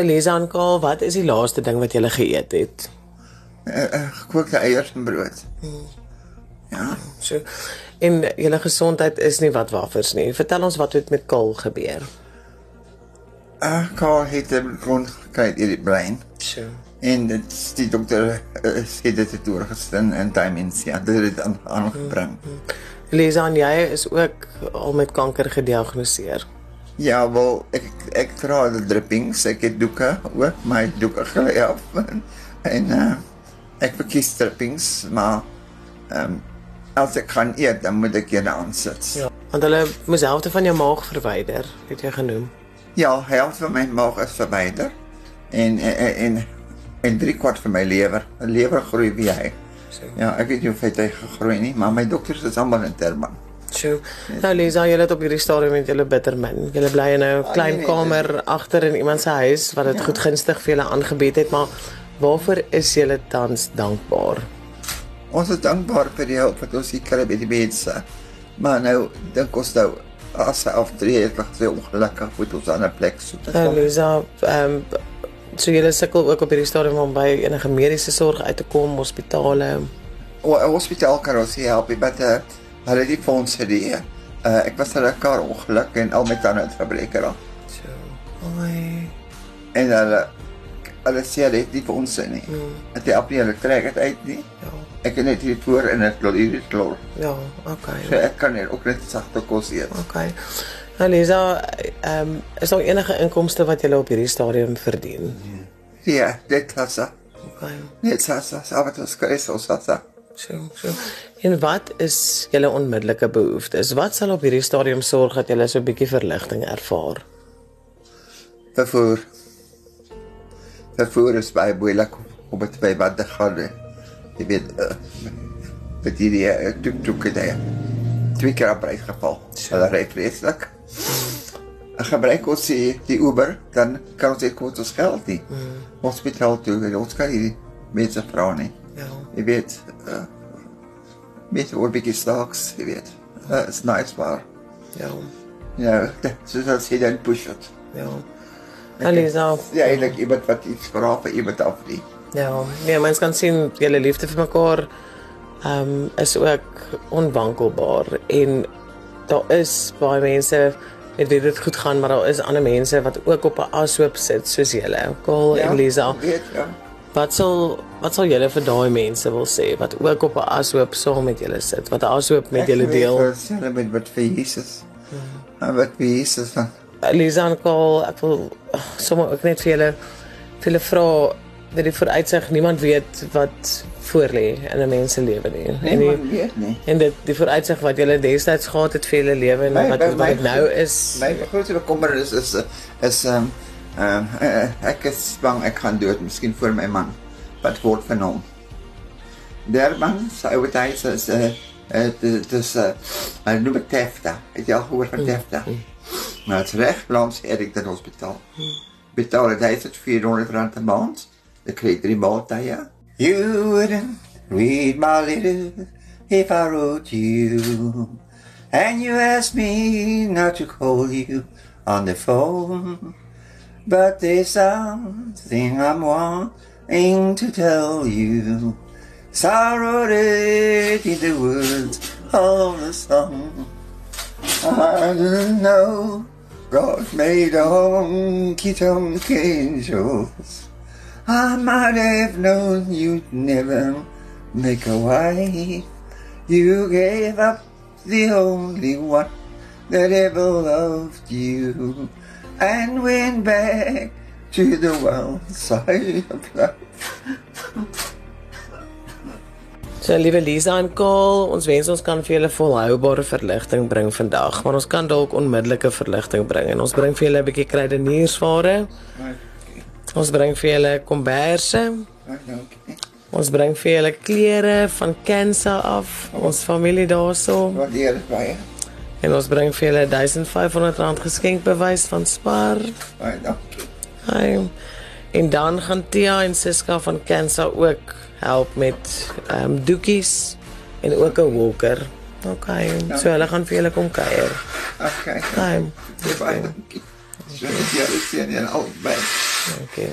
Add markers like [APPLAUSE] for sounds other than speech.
So Lisa en Kaal, wat is die laaste ding wat julle geëet het? Uh, uh, gekookte eiers en brood. Ja. So en julle gesondheid is nie wat waffers nie. Vertel ons wat het met Kaal gebeur. Uh, Kaal het 'n grond gekry in die brein. So. En dit die dokter uh, sê dit het oorgestin in dementia. Dit het dit aan aangebring. Lisa en jy is ook al met kanker gediagnoseer. Ja, wel ek ek dra die drippings, ek het doeke ook, my doeke gly af. [LAUGHS] En uh, ek verkies drippings, maar ehm um, as ek kan eet, dan moet ek hier aansit. Ja. Want hulle moes helfte van jou maag verwyder, het jy genoem. Ja, helft van my maag is verwyder en en en, en drie kwart van my lewer. Lewer groei wie hy. So. Ja, ek weet nie of hy het gegroei nie, maar my dokters is almal in Terman. So, nou Lisa, jy het op hierdie stadium met julle bitter min. Julle bly in 'n klein nee, kamer agter in iemand se huis wat dit ja. goed gunstig vir julle aangebied het, maar waarvoor is julle tans dankbaar? Ons is dankbaar vir die hulp wat ons hier kry by die mense. Maar nou dink ons nou as hy aftree, het ek baie ongelukkig moet ons aan 'n ander plek soek. Nou Lisa, ehm um, so julle sukkel ook op hierdie stadium om by enige mediese sorg uit te kom, hospitale. O, 'n hospitaal kan ons hier help, maar uh, hulle het die fondse die. Uh, ek was 'n kar ongeluk en al my tande het gebreek raak. So. Ai. En hulle hulle sê hulle het nie vir ons nie. Mm. Dat die appie hulle trek dit uit nie. Ja. Ek het net hier voor en dit loop hier klor. Ja, okay. So ek kan net ook net sagte kos eet. Okay. Nou Lisa, ehm um, is daar enige inkomste wat jy op hierdie stadium verdien? Ja, dit was dit. Okay. Net aber das kres ons sasa. So, so. En wat is julle onmiddellike behoeftes? Wat sal op hierdie stadium sorg dat julle so 'n bietjie verligting ervaar? Vervoer. Vervoer is baie moeilik om dit by wat te gaan. hè. Jy weet, uh, met die uh, tuk-tuk daar. Twee keer op reis geval. Hulle ry vreeslik. Ek gebruik ons die, die Uber, dan kan ons dit kort ons geld nie. Mm. Hospitaal toe, en ons kan nie mense vra nie. Ja. Jy weet, uh, met oor bietjie stocks, jy weet. Uh, it's nice maar. Ja. Ja, so dat sy dan push it. Ja. Nou Lisa, Ja, eintlik iemand wat iets vra vir iemand af nie. ja, nee, mens kan sien julle liefde vir mekaar ehm um, is ook onwankelbaar en daar is baie mense met wie dit goed gaan, maar daar is ander mense wat ook op 'n ashoop sit soos julle. Kaal en Lisa. Weet ja. Wat sal wat sal julle vir daai mense wil sê wat ook op 'n ashoop saam met julle sit, wat 'n ashoop met julle deel? Hulle met wat vir Jesus. En wat vir Jesus dan. Lisa en Kaal, ek wil sommer ook net vir julle vir julle vra dat die vooruitsig niemand weet wat voor lê in 'n mens se lewe nie. Nee, en die, weet nie. en dit die vooruitsig wat julle destyds gehad het vir julle lewe en My- wat my- wat my- nou is. My grootste bekommernis is is is ehm uh, ek is bang ek gaan dood, miskien voor my man. Wat word van hom? Der man sy ouer tyd is eh uh, dit is eh hy noem dit Tefta. Het jy al gehoor van Tefta? Maar het is reg, langs Erik den hospitaal. Betaal het hy het 400 rand 'n maand. Ek kry drie maaltye. You wouldn't read my letter if I wrote you. And you asked me not to call you on the phone. But there's something I'm wanting to tell you. So I wrote it in the words of the song. I didn't know God made honky tonk angels. I might have known you'd never make a wife. You gave up the only one that ever loved you and went back to the wild side of life. So liewe Lisa en Kaal, ons wens ons kan vir julle volhoubare verligting bring vandag, maar ons kan dalk onmiddellike verligting bring en ons bring vir julle 'n bietjie kruideniersware. Ons bring vir julle komberse. Okay. Ons bring vir julle klere van Kansa af, ons familie daarso Waardeer dit baie. En ons bring vir julle R1500 geskenkbewys van Spar. Baie dankie. Hi. En dan gaan Tia en Siska van Kansa ook help met ehm um, doekies en ook 'n walker. Okay, so hulle gaan vir julle kom kuier. Okay. Hi. Baie dankie. So, ja, ek sien jy al by. Dankie.